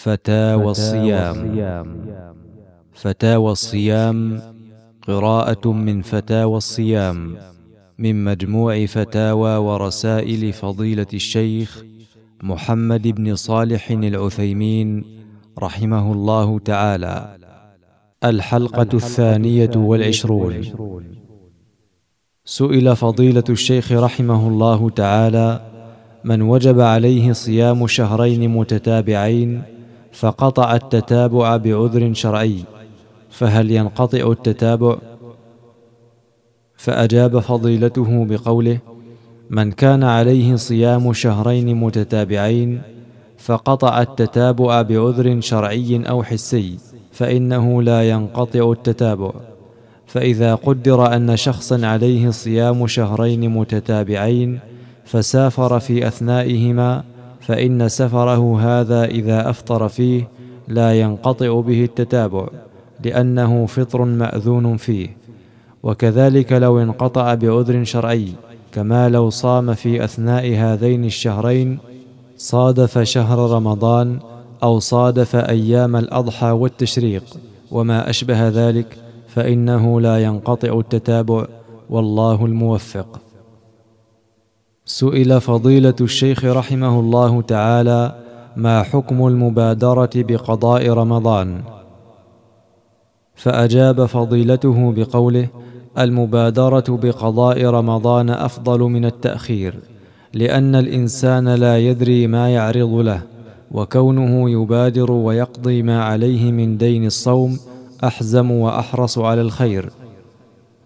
فتاوى الصيام. فتاوى الصيام قراءة من فتاوى الصيام من مجموع فتاوى ورسائل فضيلة الشيخ محمد بن صالح العثيمين رحمه الله تعالى. الحلقة الثانية والعشرون. سئل فضيلة الشيخ رحمه الله تعالى من وجب عليه صيام شهرين متتابعين فقطع التتابع بعذر شرعي فهل ينقطع التتابع؟ فأجاب فضيلته بقوله من كان عليه صيام شهرين متتابعين فقطع التتابع بعذر شرعي أو حسي فإنه لا ينقطع التتابع. فإذا قدر أن شخصا عليه صيام شهرين متتابعين فسافر في أثنائهما فإن سفره هذا إذا أفطر فيه لا ينقطع به التتابع لأنه فطر مأذون فيه. وكذلك لو انقطع بعذر شرعي كما لو صام في أثناء هذين الشهرين صادف شهر رمضان أو صادف أيام الأضحى والتشريق وما أشبه ذلك فإنه لا ينقطع التتابع والله الموفق. سئل فضيلة الشيخ رحمه الله تعالى ما حكم المبادرة بقضاء رمضان؟ فأجاب فضيلته بقوله المبادرة بقضاء رمضان أفضل من التأخير لأن الإنسان لا يدري ما يعرض له وكونه يبادر ويقضي ما عليه من دين الصوم أحزم وأحرص على الخير.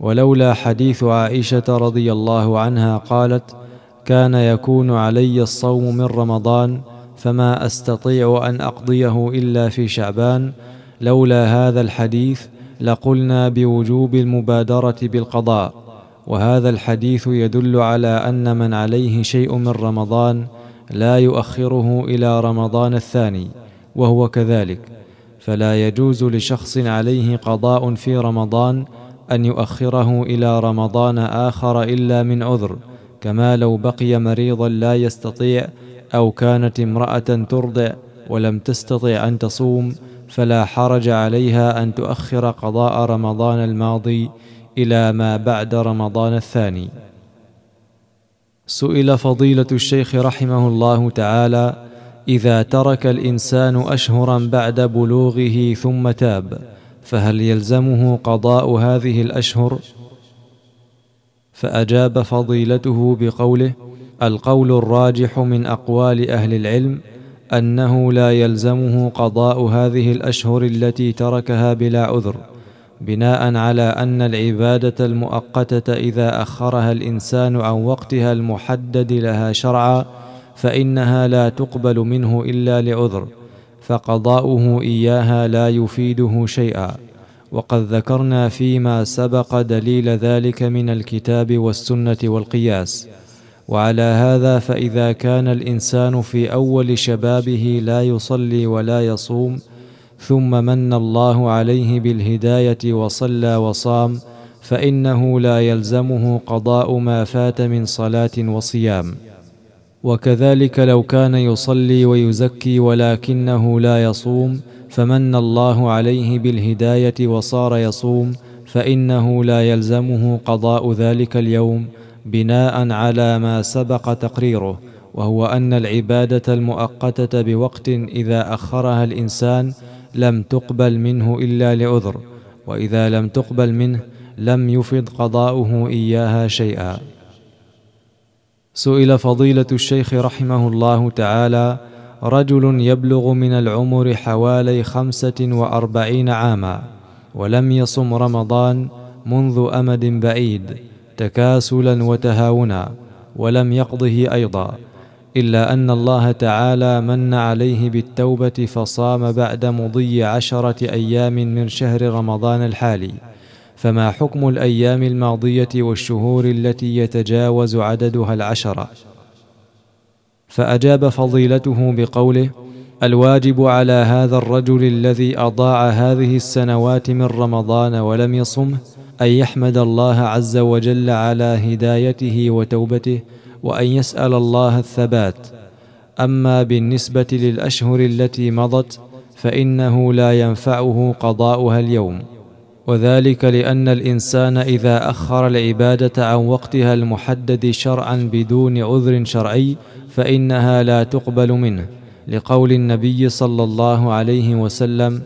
ولولا حديث عائشة رضي الله عنها قالت كان يكون علي الصوم من رمضان فما أستطيع أن أقضيه إلا في شعبان. لولا هذا الحديث لقلنا بوجوب المبادرة بالقضاء. وهذا الحديث يدل على أن من عليه شيء من رمضان لا يؤخره إلى رمضان الثاني وهو كذلك. فلا يجوز لشخص عليه قضاء في رمضان أن يؤخره إلى رمضان آخر إلا من عذر. كما لو بقي مريضا لا يستطيع أو كانت امرأة ترضع ولم تستطع أن تصوم فلا حرج عليها أن تؤخر قضاء رمضان الماضي إلى ما بعد رمضان الثاني. سئل فضيلة الشيخ رحمه الله تعالى إذا ترك الإنسان اشهرا بعد بلوغه ثم تاب فهل يلزمه قضاء هذه الأشهر؟ فأجاب فضيلته بقوله القول الراجح من أقوال أهل العلم أنه لا يلزمه قضاء هذه الأشهر التي تركها بلا عذر بناء على أن العبادة المؤقتة إذا أخرها الإنسان عن وقتها المحدد لها شرعا فإنها لا تقبل منه إلا لعذر فقضاؤه إياها لا يفيده شيئا. وقد ذكرنا فيما سبق دليل ذلك من الكتاب والسنة والقياس. وعلى هذا فإذا كان الإنسان في أول شبابه لا يصلي ولا يصوم ثم من الله عليه بالهداية وصلى وصام فإنه لا يلزمه قضاء ما فات من صلاة وصيام. وكذلك لو كان يصلي ويزكي ولكنه لا يصوم فمن الله عليه بالهداية وصار يصوم فإنه لا يلزمه قضاء ذلك اليوم بناء على ما سبق تقريره وهو أن العبادة المؤقتة بوقت إذا أخرها الإنسان لم تقبل منه إلا لعذر وإذا لم تقبل منه لم يفض قضاؤه إياها شيئا. سئل فضيلة الشيخ رحمه الله تعالى رجل يبلغ من العمر حوالي خمسة وأربعين عاما ولم يصم رمضان منذ أمد بعيد تكاسلا وتهاونا ولم يقضه أيضا إلا أن الله تعالى من عليه بالتوبة فصام بعد مضي عشرة أيام من شهر رمضان الحالي. فما حكم الأيام الماضية والشهور التي يتجاوز عددها العشره فأجاب فضيلته بقوله الواجب على هذا الرجل الذي أضاع هذه السنوات من رمضان ولم يصمه أن يحمد الله عز وجل على هدايته وتوبته وأن يسأل الله الثبات. أما بالنسبة للأشهر التي مضت فإنه لا ينفعه قضاؤها اليوم. وذلك لأن الإنسان إذا أخر العبادة عن وقتها المحدد شرعا بدون عذر شرعي فإنها لا تقبل منه. لقول النبي صلى الله عليه وسلم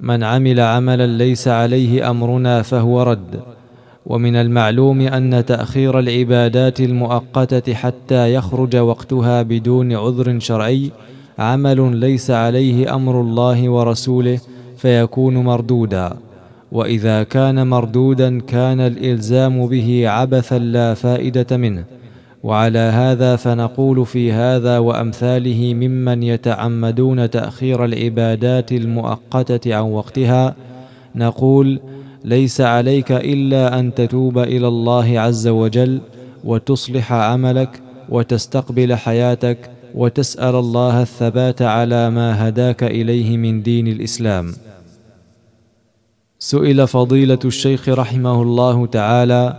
من عمل عملا ليس عليه أمرنا فهو رد. ومن المعلوم أن تأخير العبادات المؤقتة حتى يخرج وقتها بدون عذر شرعي عمل ليس عليه أمر الله ورسوله فيكون مردودا. وإذا كان مردودا كان الإلزام به عبثا لا فائدة منه. وعلى هذا فنقول في هذا وأمثاله ممن يتعمدون تأخير العبادات المؤقتة عن وقتها نقول ليس عليك إلا أن تتوب إلى الله عز وجل وتصلح عملك وتستقبل حياتك وتسأل الله الثبات على ما هداك إليه من دين الإسلام. سئل فضيلة الشيخ رحمه الله تعالى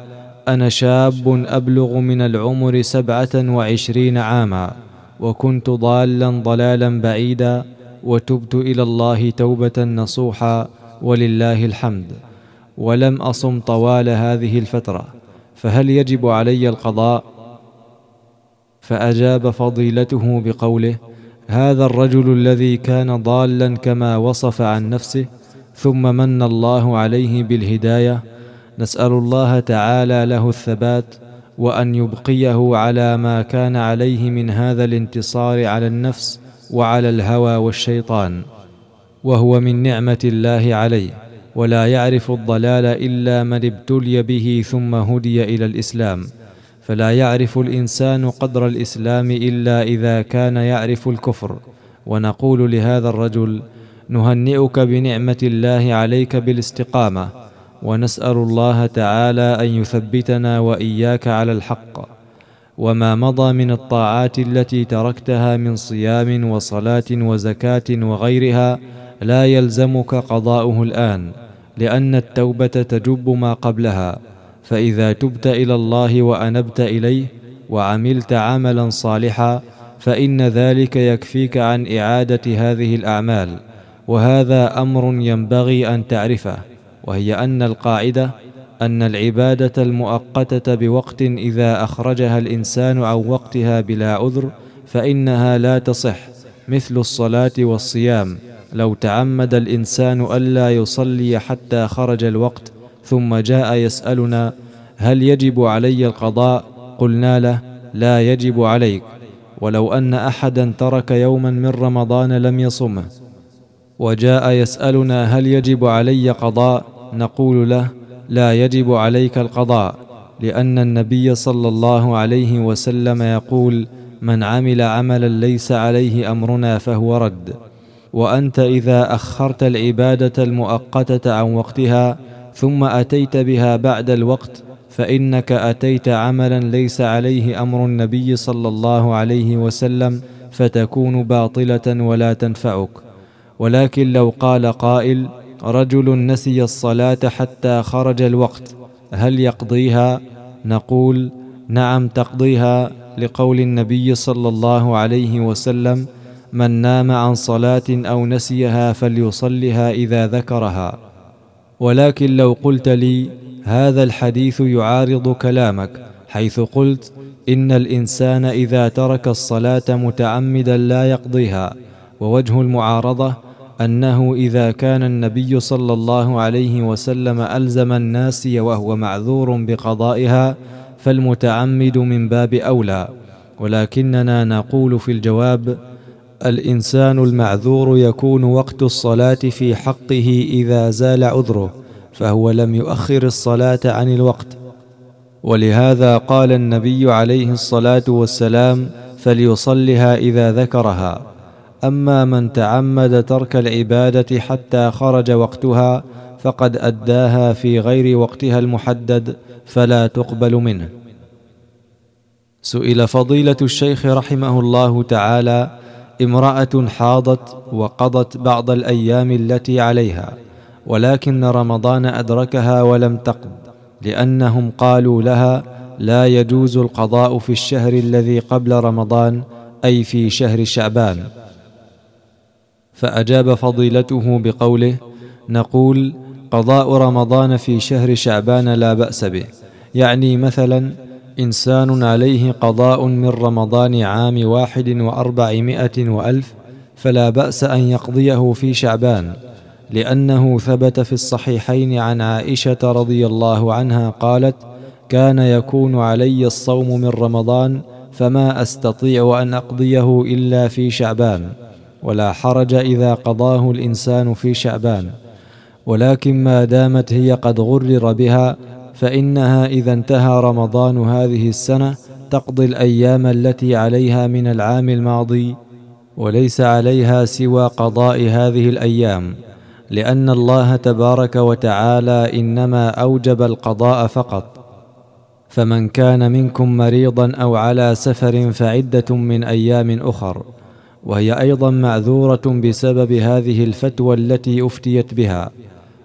أنا شاب أبلغ من العمر سبعة وعشرين عاما وكنت ضالا ضلالا بعيدا وتبت إلى الله توبة نصوحا ولله الحمد. ولم أصم طوال هذه الفترة فهل يجب علي القضاء؟ فأجاب فضيلته بقوله هذا الرجل الذي كان ضالا كما وصف عن نفسه ثم من الله عليه بالهداية. نسأل الله تعالى له الثبات وأن يبقيه على ما كان عليه من هذا الانتصار على النفس وعلى الهوى والشيطان وهو من نعمة الله عليه. ولا يعرف الضلال إلا من ابتلي به ثم هدي إلى الإسلام. فلا يعرف الإنسان قدر الإسلام إلا إذا كان يعرف الكفر. ونقول لهذا الرجل نهنئك بنعمة الله عليك بالاستقامة ونسأل الله تعالى أن يثبتنا وإياك على الحق. وما مضى من الطاعات التي تركتها من صيام وصلاة وزكاة وغيرها لا يلزمك قضاؤه الآن لأن التوبة تجب ما قبلها. فإذا تبت إلى الله وأنبت إليه وعملت عملا صالحا فإن ذلك يكفيك عن إعادة هذه الأعمال. وهذا أمر ينبغي أن تعرفه وهي أن القاعدة أن العبادة المؤقتة بوقت إذا أخرجها الإنسان عن وقتها بلا عذر فإنها لا تصح مثل الصلاة والصيام. لو تعمد الإنسان ألا يصلي حتى خرج الوقت ثم جاء يسألنا هل يجب علي القضاء؟ قلنا له لا يجب عليك. ولو أن احدا ترك يوما من رمضان لم يصمه. وجاء يسألنا هل يجب علي قضاء؟ نقول له لا يجب عليك القضاء لأن النبي صلى الله عليه وسلم يقول من عمل عملا ليس عليه أمرنا فهو رد. وأنت إذا أخرت العبادة المؤقتة عن وقتها ثم أتيت بها بعد الوقت فإنك أتيت عملا ليس عليه أمر النبي صلى الله عليه وسلم فتكون باطلة ولا تنفعك. ولكن لو قال قائل رجل نسي الصلاة حتى خرج الوقت هل يقضيها؟ نقول نعم تقضيها لقول النبي صلى الله عليه وسلم من نام عن صلاة أو نسيها فليصلها إذا ذكرها. ولكن لو قلت لي هذا الحديث يعارض كلامك حيث قلت إن الإنسان إذا ترك الصلاة متعمدا لا يقضيها ووجه المعارضة أنه إذا كان النبي صلى الله عليه وسلم ألزم الناس وهو معذور بقضائها فالمتعمد من باب أولى. ولكننا نقول في الجواب الإنسان المعذور يكون وقت الصلاة في حقه إذا زال عذره فهو لم يؤخر الصلاة عن الوقت. ولهذا قال النبي عليه الصلاة والسلام فليصلها إذا ذكرها أما من تعمد ترك العبادة حتى خرج وقتها فقد أداها في غير وقتها المحدد فلا تقبل منه. سئل فضيلة الشيخ رحمه الله تعالى امرأة حاضت وقضت بعض الأيام التي عليها ولكن رمضان أدركها ولم تقض لأنهم قالوا لها لا يجوز القضاء في الشهر الذي قبل رمضان أي في شهر شعبان. فأجاب فضيلته بقوله نقول قضاء رمضان في شهر شعبان لا بأس به. يعني مثلا إنسان عليه قضاء من رمضان عام واحد وأربعمائة وألف فلا بأس أن يقضيه في شعبان لأنه ثبت في الصحيحين عن عائشة رضي الله عنها قالت كان يكون علي الصوم من رمضان فما أستطيع أن أقضيه إلا في شعبان. ولا حرج إذا قضاه الإنسان في شعبان. ولكن ما دامت هي قد غرر بها فإنها إذا انتهى رمضان هذه السنة تقضي الأيام التي عليها من العام الماضي وليس عليها سوى قضاء هذه الأيام. لأن الله تبارك وتعالى إنما أوجب القضاء فقط. فمن كان منكم مريضا أو على سفر فعدة من أيام أخر. وهي أيضا معذورة بسبب هذه الفتوى التي أفتيت بها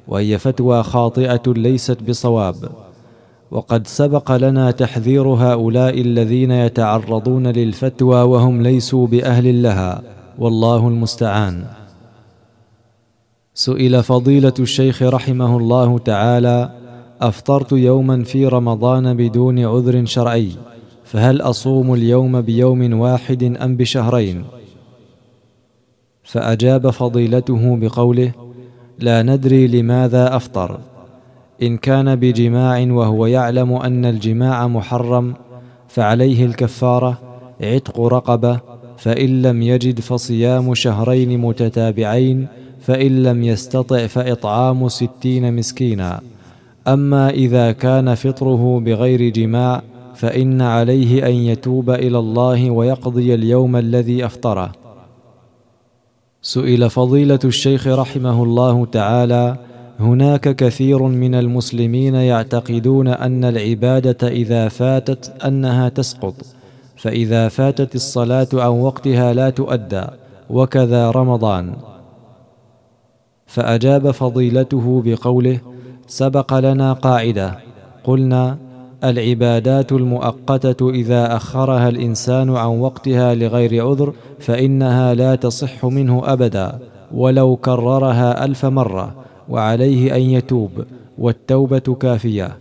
وهي فتوى خاطئة ليست بصواب. وقد سبق لنا تحذير هؤلاء الذين يتعرضون للفتوى وهم ليسوا بأهل لها والله المستعان. سئل فضيلة الشيخ رحمه الله تعالى أفطرت يوما في رمضان بدون عذر شرعي فهل أصوم اليوم بيوم واحد أم بشهرين؟ فأجاب فضيلته بقوله لا ندري لماذا أفطر. إن كان بجماع وهو يعلم أن الجماع محرم فعليه الكفارة عتق رقبة فإن لم يجد فصيام شهرين متتابعين فإن لم يستطع فإطعام ستين مسكينا. أما إذا كان فطره بغير جماع فإن عليه أن يتوب إلى الله ويقضي اليوم الذي أفطره. سئل فضيلة الشيخ رحمه الله تعالى هناك كثير من المسلمين يعتقدون أن العبادة إذا فاتت أنها تسقط فإذا فاتت الصلاة عن وقتها لا تؤدى وكذا رمضان. فأجاب فضيلته بقوله سبق لنا قاعدة قلنا العبادات المؤقتة إذا أخرها الإنسان عن وقتها لغير عذر فإنها لا تصح منه أبدا ولو كررها ألف مرة وعليه أن يتوب والتوبة كافية.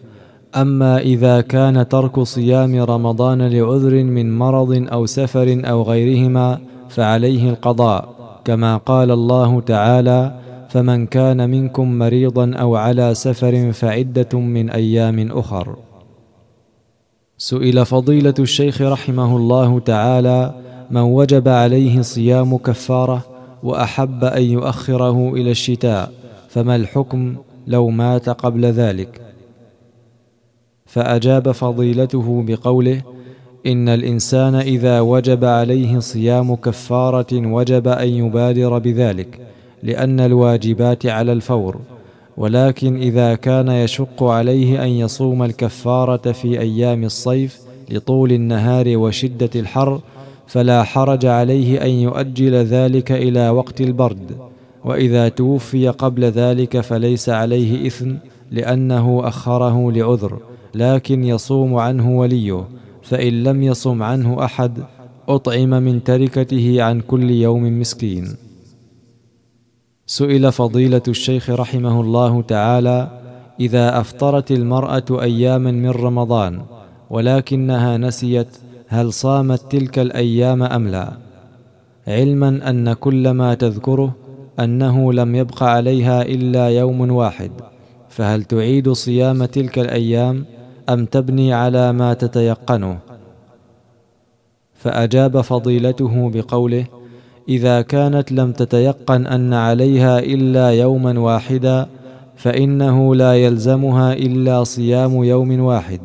أما إذا كان ترك صيام رمضان لعذر من مرض أو سفر أو غيرهما فعليه القضاء. كما قال الله تعالى فمن كان منكم مريضا أو على سفر فعدة من أيام أخر سئل فضيلة الشيخ رحمه الله تعالى من وجب عليه صيام كفارة وأحب أن يؤخره إلى الشتاء فما الحكم لو مات قبل ذلك؟ فأجاب فضيلته بقوله إن الإنسان إذا وجب عليه صيام كفارة وجب أن يبادر بذلك لأن الواجبات على الفور ولكن إذا كان يشق عليه أن يصوم الكفارة في أيام الصيف لطول النهار وشدة الحر فلا حرج عليه أن يؤجل ذلك إلى وقت البرد. وإذا توفي قبل ذلك فليس عليه إثم لأنه أخره لعذر لكن يصوم عنه وليه. فإن لم يصم عنه أحد أطعم من تركته عن كل يوم مسكين. سئل فضيلة الشيخ رحمه الله تعالى إذا أفطرت المرأة أياما من رمضان ولكنها نسيت هل صامت تلك الأيام أم لا؟ علما أن كل ما تذكره أنه لم يبق عليها إلا يوم واحد فهل تعيد صيام تلك الأيام أم تبني على ما تتيقنه؟ فأجاب فضيلته بقوله إذا كانت لم تتيقن أن عليها إلا يوما واحدا فإنه لا يلزمها إلا صيام يوم واحد.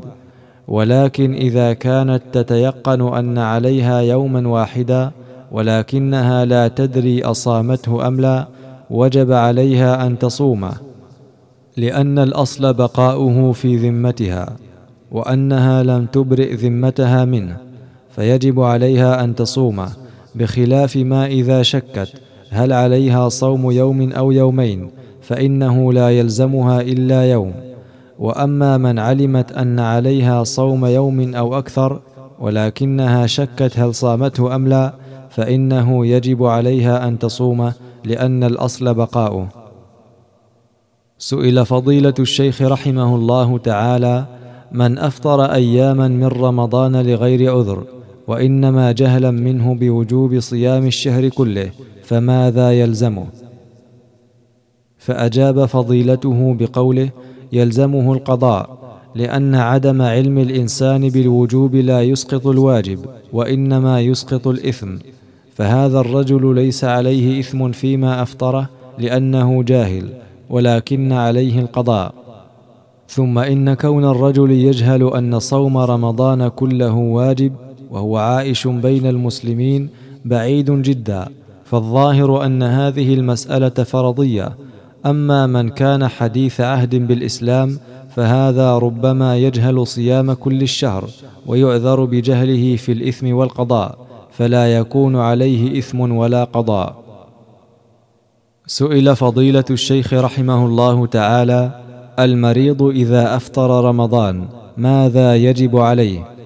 ولكن إذا كانت تتيقن أن عليها يوما واحدا ولكنها لا تدري أصامته أم لا وجب عليها أن تصومه لأن الأصل بقاؤه في ذمتها وأنها لم تبرئ ذمتها منه فيجب عليها أن تصومه بخلاف ما إذا شكت هل عليها صوم يوم أو يومين فإنه لا يلزمها إلا يوم. وأما من علمت أن عليها صوم يوم أو أكثر ولكنها شكت هل صامته أم لا فإنه يجب عليها أن تصومه لأن الأصل بقاؤه. سئل فضيلة الشيخ رحمه الله تعالى من أفطر أياما من رمضان لغير عذر وإنما جهلا منه بوجوب صيام الشهر كله فماذا يلزمه؟ فأجاب فضيلته بقوله يلزمه القضاء لأن عدم علم الإنسان بالوجوب لا يسقط الواجب وإنما يسقط الإثم. فهذا الرجل ليس عليه إثم فيما أفطره لأنه جاهل ولكن عليه القضاء. ثم إن كون الرجل يجهل أن صوم رمضان كله واجب وهو عائش بين المسلمين بعيد جدا فالظاهر أن هذه المسألة فرضية. أما من كان حديث عهد بالإسلام فهذا ربما يجهل صيام كل الشهر ويعذر بجهله في الإثم والقضاء فلا يكون عليه إثم ولا قضاء. سئل فضيلة الشيخ رحمه الله تعالى المريض إذا أفطر رمضان ماذا يجب عليه؟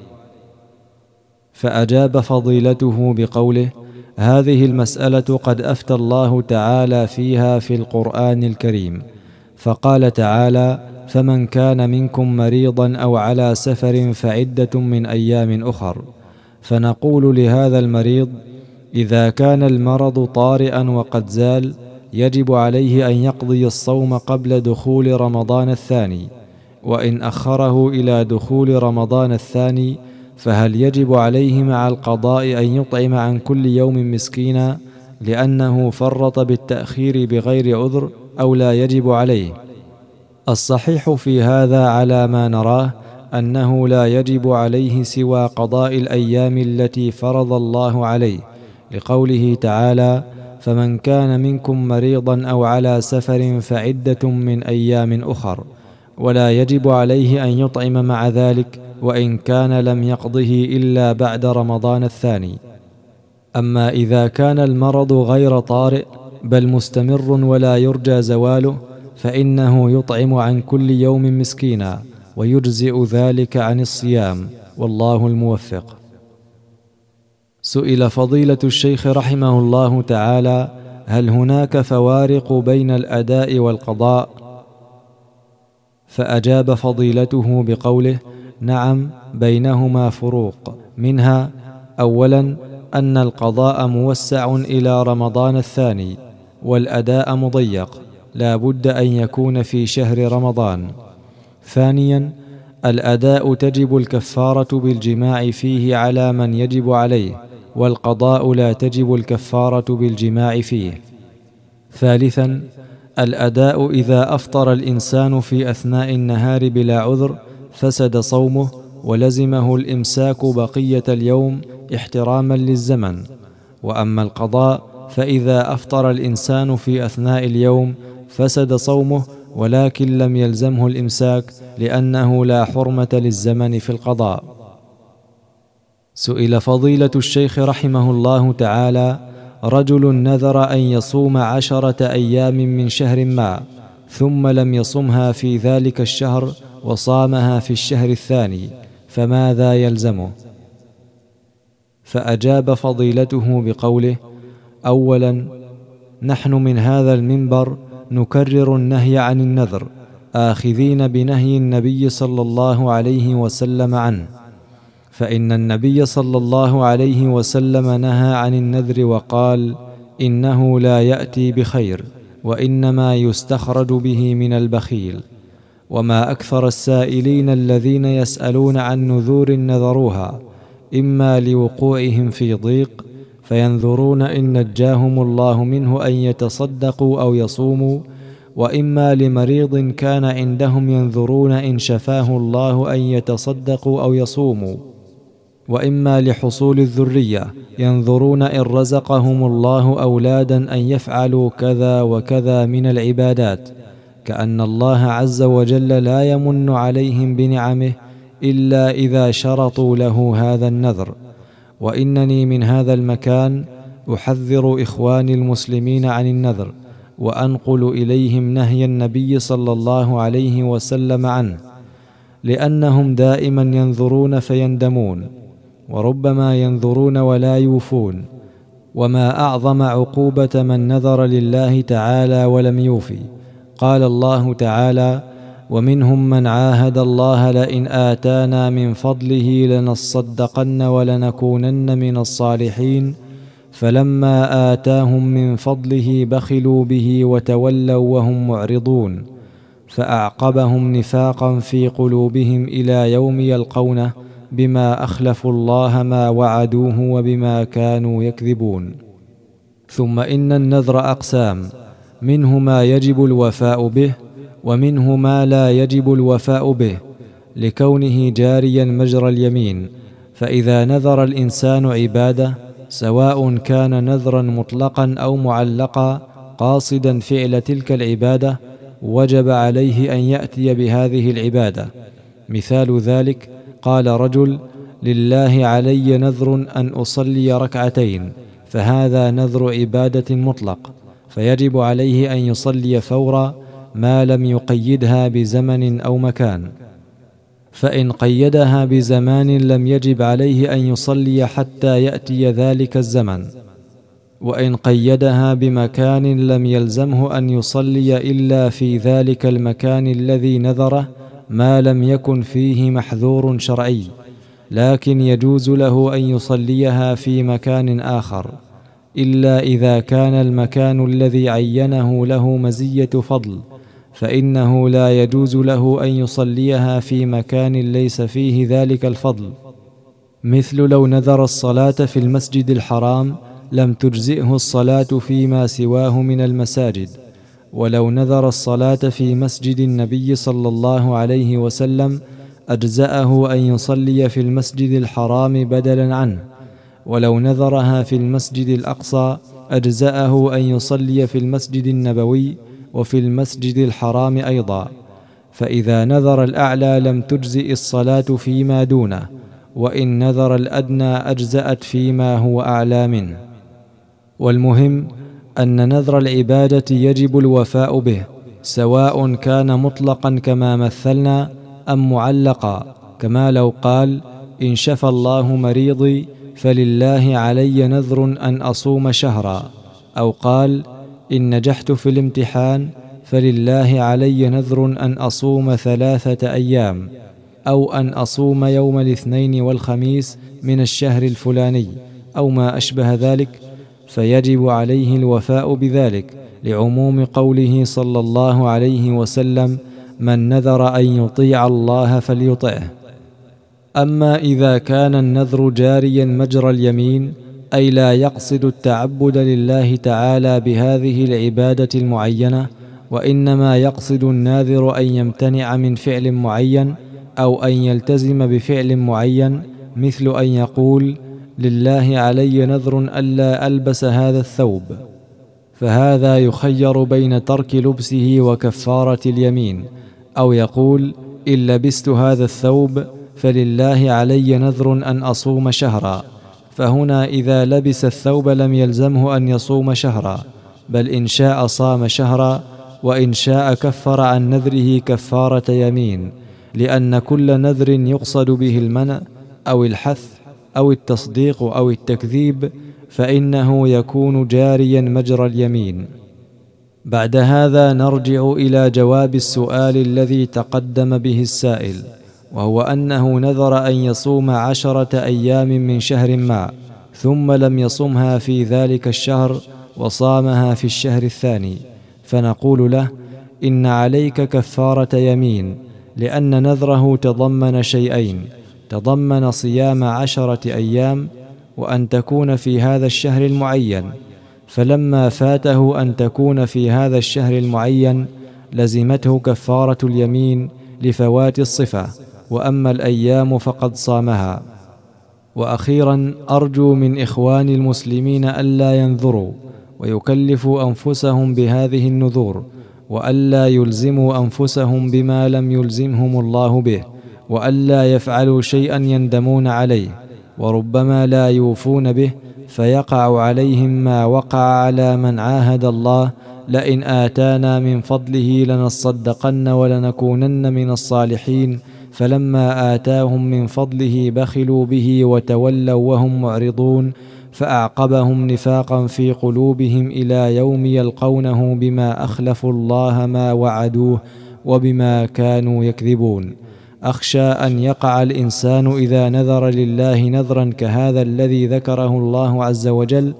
فأجاب فضيلته بقوله هذه المسألة قد أفتى الله تعالى فيها في القرآن الكريم. فقال تعالى فمن كان منكم مريضا أو على سفر فعدة من أيام أخر. فنقول لهذا المريض إذا كان المرض طارئا وقد زال يجب عليه أن يقضي الصوم قبل دخول رمضان الثاني. وإن أخره إلى دخول رمضان الثاني فهل يجب عليه مع القضاء أن يطعم عن كل يوم مسكينا لأنه فرط بالتأخير بغير عذر أو لا يجب عليه؟ الصحيح في هذا على ما نراه أنه لا يجب عليه سوى قضاء الأيام التي فرض الله عليه لقوله تعالى فمن كان منكم مريضا أو على سفر فعدة من أيام أخر ولا يجب عليه أن يطعم مع ذلك وإن كان لم يقضه إلا بعد رمضان الثاني. أما إذا كان المرض غير طارئ بل مستمر ولا يرجى زواله فإنه يطعم عن كل يوم مسكينا ويجزئ ذلك عن الصيام. والله الموفق. سئل فضيلة الشيخ رحمه الله تعالى هل هناك فوارق بين الأداء والقضاء؟ فأجاب فضيلته بقوله نعم بينهما فروق. منها اولا أن القضاء موسع إلى رمضان الثاني والأداء مضيق لا بد أن يكون في شهر رمضان. ثانيا الأداء تجب الكفارة بالجماع فيه على من يجب عليه والقضاء لا تجب الكفارة بالجماع فيه. ثالثا الأداء إذا أفطر الإنسان في أثناء النهار بلا عذر فسد صومه ولزمه الإمساك بقية اليوم احتراما للزمن. وأما القضاء فإذا أفطر الإنسان في أثناء اليوم فسد صومه ولكن لم يلزمه الإمساك لأنه لا حرمة للزمن في القضاء. سئل فضيلة الشيخ رحمه الله تعالى رجل نذر أن يصوم عشرة أيام من شهر ما ثم لم يصمها في ذلك الشهر وصامها في الشهر الثاني فماذا يلزمه فأجاب فضيلته بقوله اولا نحن من هذا المنبر نكرر النهي عن النذر آخذين بنهي النبي صلى الله عليه وسلم عنه. فإن النبي صلى الله عليه وسلم نهى عن النذر وقال إنه لا يأتي بخير وإنما يستخرج به من البخيل. وما أكثر السائلين الذين يسألون عن نذور نذروها إما لوقوعهم في ضيق فينذرون إن نجاهم الله منه أن يتصدقوا أو يصوموا وإما لمريض كان عندهم ينذرون إن شفاه الله أن يتصدقوا أو يصوموا وإما لحصول الذرية ينظرون إن رزقهم الله أولادا أن يفعلوا كذا وكذا من العبادات. كأن الله عز وجل لا يمن عليهم بنعمه إلا إذا شرطوا له هذا النذر. وإنني من هذا المكان أحذر إخواني المسلمين عن النذر وأنقل إليهم نهي النبي صلى الله عليه وسلم عنه لأنهم دائما ينذرون فيندمون وربما ينذرون ولا يوفون وما أعظم عقوبة من نذر لله تعالى ولم يوفي. قال الله تعالى ومنهم من عاهد الله لئن آتانا من فضله لنصدقن ولنكونن من الصالحين فلما آتاهم من فضله بخلوا به وتولوا وهم معرضون فأعقبهم نفاقا في قلوبهم إلى يوم يلقونه بما أخلفوا الله ما وعدوه وبما كانوا يكذبون. ثم إن النذر أقسام. منه ما يجب الوفاء به ومنه ما لا يجب الوفاء به لكونه جاريا مجرى اليمين. فإذا نذر الإنسان عباده سواء كان نذرا مطلقا أو معلقا قاصدا فعل تلك العبادة وجب عليه أن يأتي بهذه العبادة. مثال ذلك قال رجل لله علي نذر أن أصلي ركعتين فهذا نذر عبادة مطلق. فيجب عليه أن يصلي فورا ما لم يقيدها بزمن أو مكان. فإن قيدها بزمان لم يجب عليه أن يصلي حتى يأتي ذلك الزمن. وإن قيدها بمكان لم يلزمه أن يصلي إلا في ذلك المكان الذي نذره ما لم يكن فيه محذور شرعي. لكن يجوز له أن يصليها في مكان آخر. إلا إذا كان المكان الذي عينه له مزية فضل فإنه لا يجوز له أن يصليها في مكان ليس فيه ذلك الفضل. مثل لو نذر الصلاة في المسجد الحرام لم تجزئه الصلاة فيما سواه من المساجد. ولو نذر الصلاة في مسجد النبي صلى الله عليه وسلم أجزأه أن يصلي في المسجد الحرام بدلا عنه. ولو نذرها في المسجد الأقصى أجزأه أن يصلي في المسجد النبوي وفي المسجد الحرام أيضا. فإذا نذر الأعلى لم تجزئ الصلاة فيما دونه وإن نذر الأدنى أجزأت فيما هو أعلى منه. والمهم أن نذر العبادة يجب الوفاء به سواء كان مطلقا كما مثلنا أم معلقا. كما لو قال إن شفى الله مريضي فلله علي نذر ان اصوم شهرا أو قال ان نجحت في الامتحان فلله علي نذر ان اصوم ثلاثة أيام أو ان اصوم يوم الاثنين والخميس من الشهر الفلاني أو ما اشبه ذلك فيجب عليه الوفاء بذلك لعموم قوله صلى الله عليه وسلم من نذر ان يطيع الله فليطعه أما إذا كان النذر جاريا مجرى اليمين أي لا يقصد التعبد لله تعالى بهذه العبادة المعينة وإنما يقصد الناذر أن يمتنع من فعل معين أو أن يلتزم بفعل معين مثل أن يقول لله علي نذر الا ألبس هذا الثوب فهذا يخير بين ترك لبسه وكفارة اليمين أو يقول إن لبست هذا الثوب فلله علي نذر أن أصوم شهرا فهنا إذا لبس الثوب لم يلزمه أن يصوم شهرا بل إن شاء صام شهرا وإن شاء كفر عن نذره كفارة يمين لأن كل نذر يقصد به المنع أو الحث أو التصديق أو التكذيب فإنه يكون جاريا مجرى اليمين. بعد هذا نرجع إلى جواب السؤال الذي تقدم به السائل. وهو أنه نذر أن يصوم عشرة أيام من شهر ما ثم لم يصمها في ذلك الشهر وصامها في الشهر الثاني. فنقول له إن عليك كفارة يمين لأن نذره تضمن شيئين تضمن صيام عشرة أيام وأن تكون في هذا الشهر المعين. فلما فاته أن تكون في هذا الشهر المعين لزمته كفارة اليمين لفوات الصفة. وأما الأيام فقد صامها. وأخيرا أرجو من إخواني المسلمين ألا ينذروا ويكلفوا أنفسهم بهذه النذور وألا يلزموا أنفسهم بما لم يلزمهم الله به وألا يفعلوا شيئا يندمون عليه وربما لا يوفون به فيقع عليهم ما وقع على من عاهد الله لئن آتانا من فضله لنصدقن ولنكونن من الصالحين. فلما آتاهم من فضله بخلوا به وتولوا وهم معرضون فأعقبهم نفاقا في قلوبهم إلى يوم يلقونه بما أخلفوا الله ما وعدوه وبما كانوا يكذبون. أخشى أن يقع الإنسان إذا نذر لله نذرا كهذا الذي ذكره الله عز وجل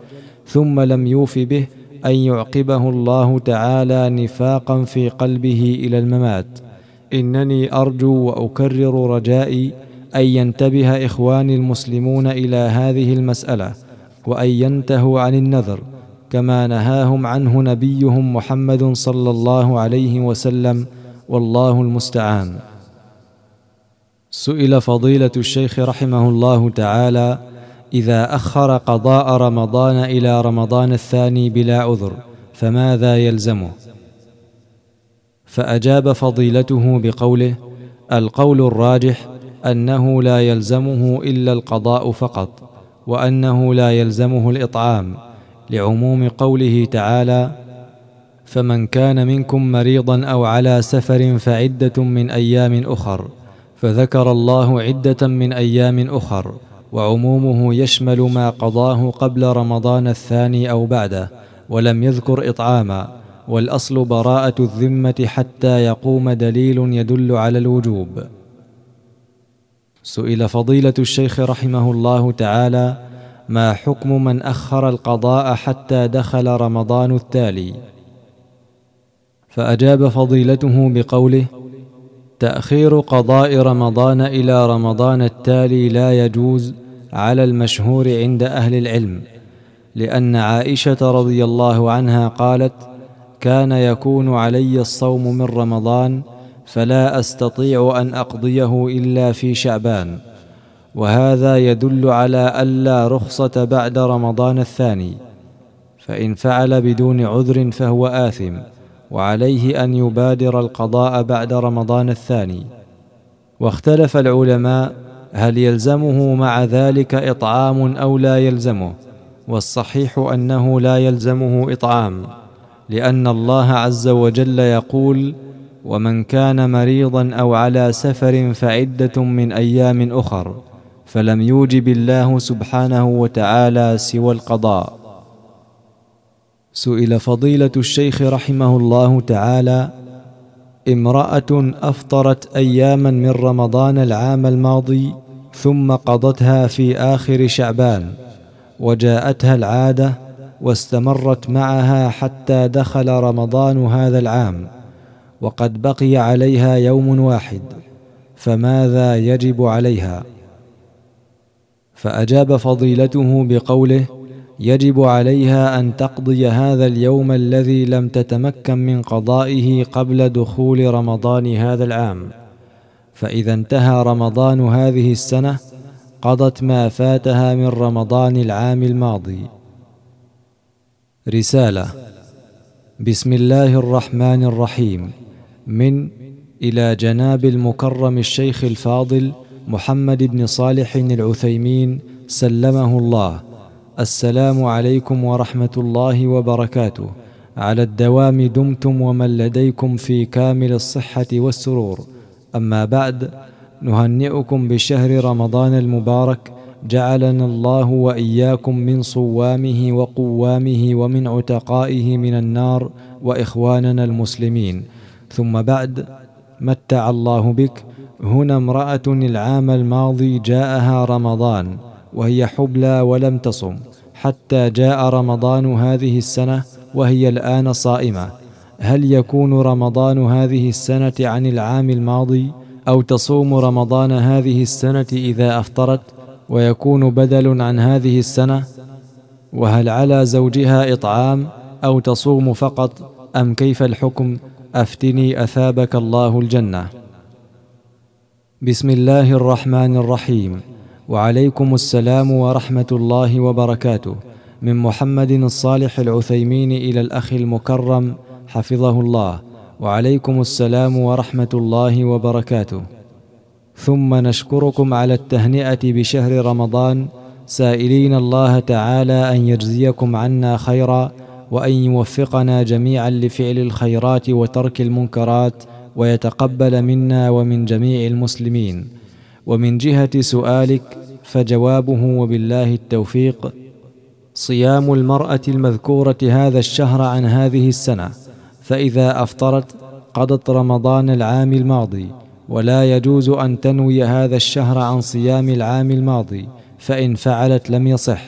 ثم لم يوف به أن يعقبه الله تعالى نفاقا في قلبه إلى الممات. إنني أرجو وأكرر رجائي أن ينتبه إخواني المسلمون إلى هذه المسألة وأن ينتهوا عن النذر كما نهاهم عنه نبيهم محمد صلى الله عليه وسلم والله المستعان. سئل فضيلة الشيخ رحمه الله تعالى إذا أخر قضاء رمضان إلى رمضان الثاني بلا عذر فماذا يلزمه؟ فأجاب فضيلته بقوله القول الراجح أنه لا يلزمه إلا القضاء فقط وأنه لا يلزمه الإطعام لعموم قوله تعالى فمن كان منكم مريضا أو على سفر فعدة من أيام أخر فذكر الله عدة من أيام أخر وعمومه يشمل ما قضاه قبل رمضان الثاني أو بعده ولم يذكر إطعاما والأصل براءة الذمة حتى يقوم دليل يدل على الوجوب. سئل فضيلة الشيخ رحمه الله تعالى ما حكم من أخر القضاء حتى دخل رمضان التالي؟ فأجاب فضيلته بقوله تأخير قضاء رمضان إلى رمضان التالي لا يجوز على المشهور عند أهل العلم لأن عائشة رضي الله عنها قالت كان يكون علي الصوم من رمضان فلا أستطيع أن أقضيه إلا في شعبان. وهذا يدل على ألا رخصة بعد رمضان الثاني. فإن فعل بدون عذر فهو آثم وعليه أن يبادر القضاء بعد رمضان الثاني. واختلف العلماء هل يلزمه مع ذلك إطعام أو لا يلزمه والصحيح أنه لا يلزمه إطعام. لأن الله عز وجل يقول ومن كان مريضا أو على سفر فعدة من أيام أخر فلم يوجب الله سبحانه وتعالى سوى القضاء. سئل فضيلة الشيخ رحمه الله تعالى امرأة أفطرت اياما من رمضان العام الماضي ثم قضتها في آخر شعبان وجاءتها العادة واستمرت معها حتى دخل رمضان هذا العام وقد بقي عليها يوم واحد فماذا يجب عليها؟ فأجاب فضيلته بقوله يجب عليها أن تقضي هذا اليوم الذي لم تتمكن من قضائه قبل دخول رمضان هذا العام. فإذا انتهى رمضان هذه السنة قضت ما فاتها من رمضان العام الماضي. رسالة. بسم الله الرحمن الرحيم. من إلى جناب المكرم الشيخ الفاضل محمد بن صالح العثيمين سلمه الله. السلام عليكم ورحمة الله وبركاته. على الدوام دمتم ومن لديكم في كامل الصحة والسرور. أما بعد نهنئكم بشهر رمضان المبارك جعلنا الله وإياكم من صوامه وقوامه ومن عتقائه من النار وإخواننا المسلمين. ثم بعد متع الله بك. هنا امرأة العام الماضي جاءها رمضان وهي حبلى ولم تصم حتى جاء رمضان هذه السنة وهي الآن صائمة. هل يكون رمضان هذه السنة عن العام الماضي أو تصوم رمضان هذه السنة إذا أفطرت؟ ويكون بدل عن هذه السنة وهل على زوجها إطعام أو تصوم فقط أم كيف الحكم؟ أفتني أثابك الله الجنة. بسم الله الرحمن الرحيم. وعليكم السلام ورحمة الله وبركاته. من محمد الصالح العثيمين إلى الأخ المكرم حفظه الله. وعليكم السلام ورحمة الله وبركاته. ثم نشكركم على التهنئة بشهر رمضان. سائلين الله تعالى أن يجزيكم عنا خيرا وأن يوفقنا جميعا لفعل الخيرات وترك المنكرات ويتقبل منا ومن جميع المسلمين. ومن جهة سؤالك فجوابه وبالله التوفيق. صيام المرأة المذكورة هذا الشهر عن هذه السنة فإذا أفطرت قضت رمضان العام الماضي. ولا يجوز أن تنوي هذا الشهر عن صيام العام الماضي فإن فعلت لم يصح.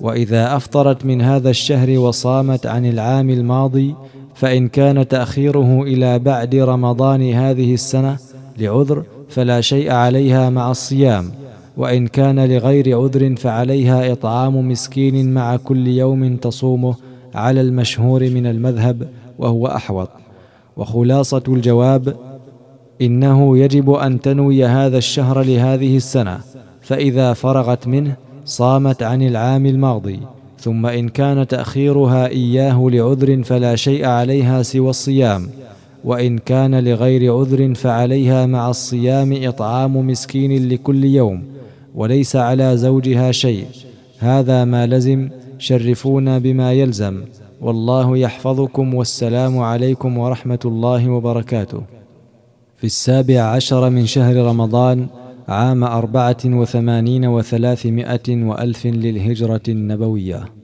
وإذا أفطرت من هذا الشهر وصامت عن العام الماضي فإن كان تأخيره إلى بعد رمضان هذه السنة لعذر فلا شيء عليها مع الصيام. وإن كان لغير عذر فعليها إطعام مسكين مع كل يوم تصومه على المشهور من المذهب وهو أحوط. وخلاصة الجواب إنه يجب أن تنوي هذا الشهر لهذه السنة فإذا فرغت منه صامت عن العام الماضي ثم إن كان تأخيرها إياه لعذر فلا شيء عليها سوى الصيام وإن كان لغير عذر فعليها مع الصيام إطعام مسكين لكل يوم وليس على زوجها شيء. هذا ما لزم شرفونا بما يلزم. والله يحفظكم والسلام عليكم ورحمة الله وبركاته. في السابع عشر من شهر رمضان عام أربعة وثمانين وثلاثمائة وألف للهجرة النبوية.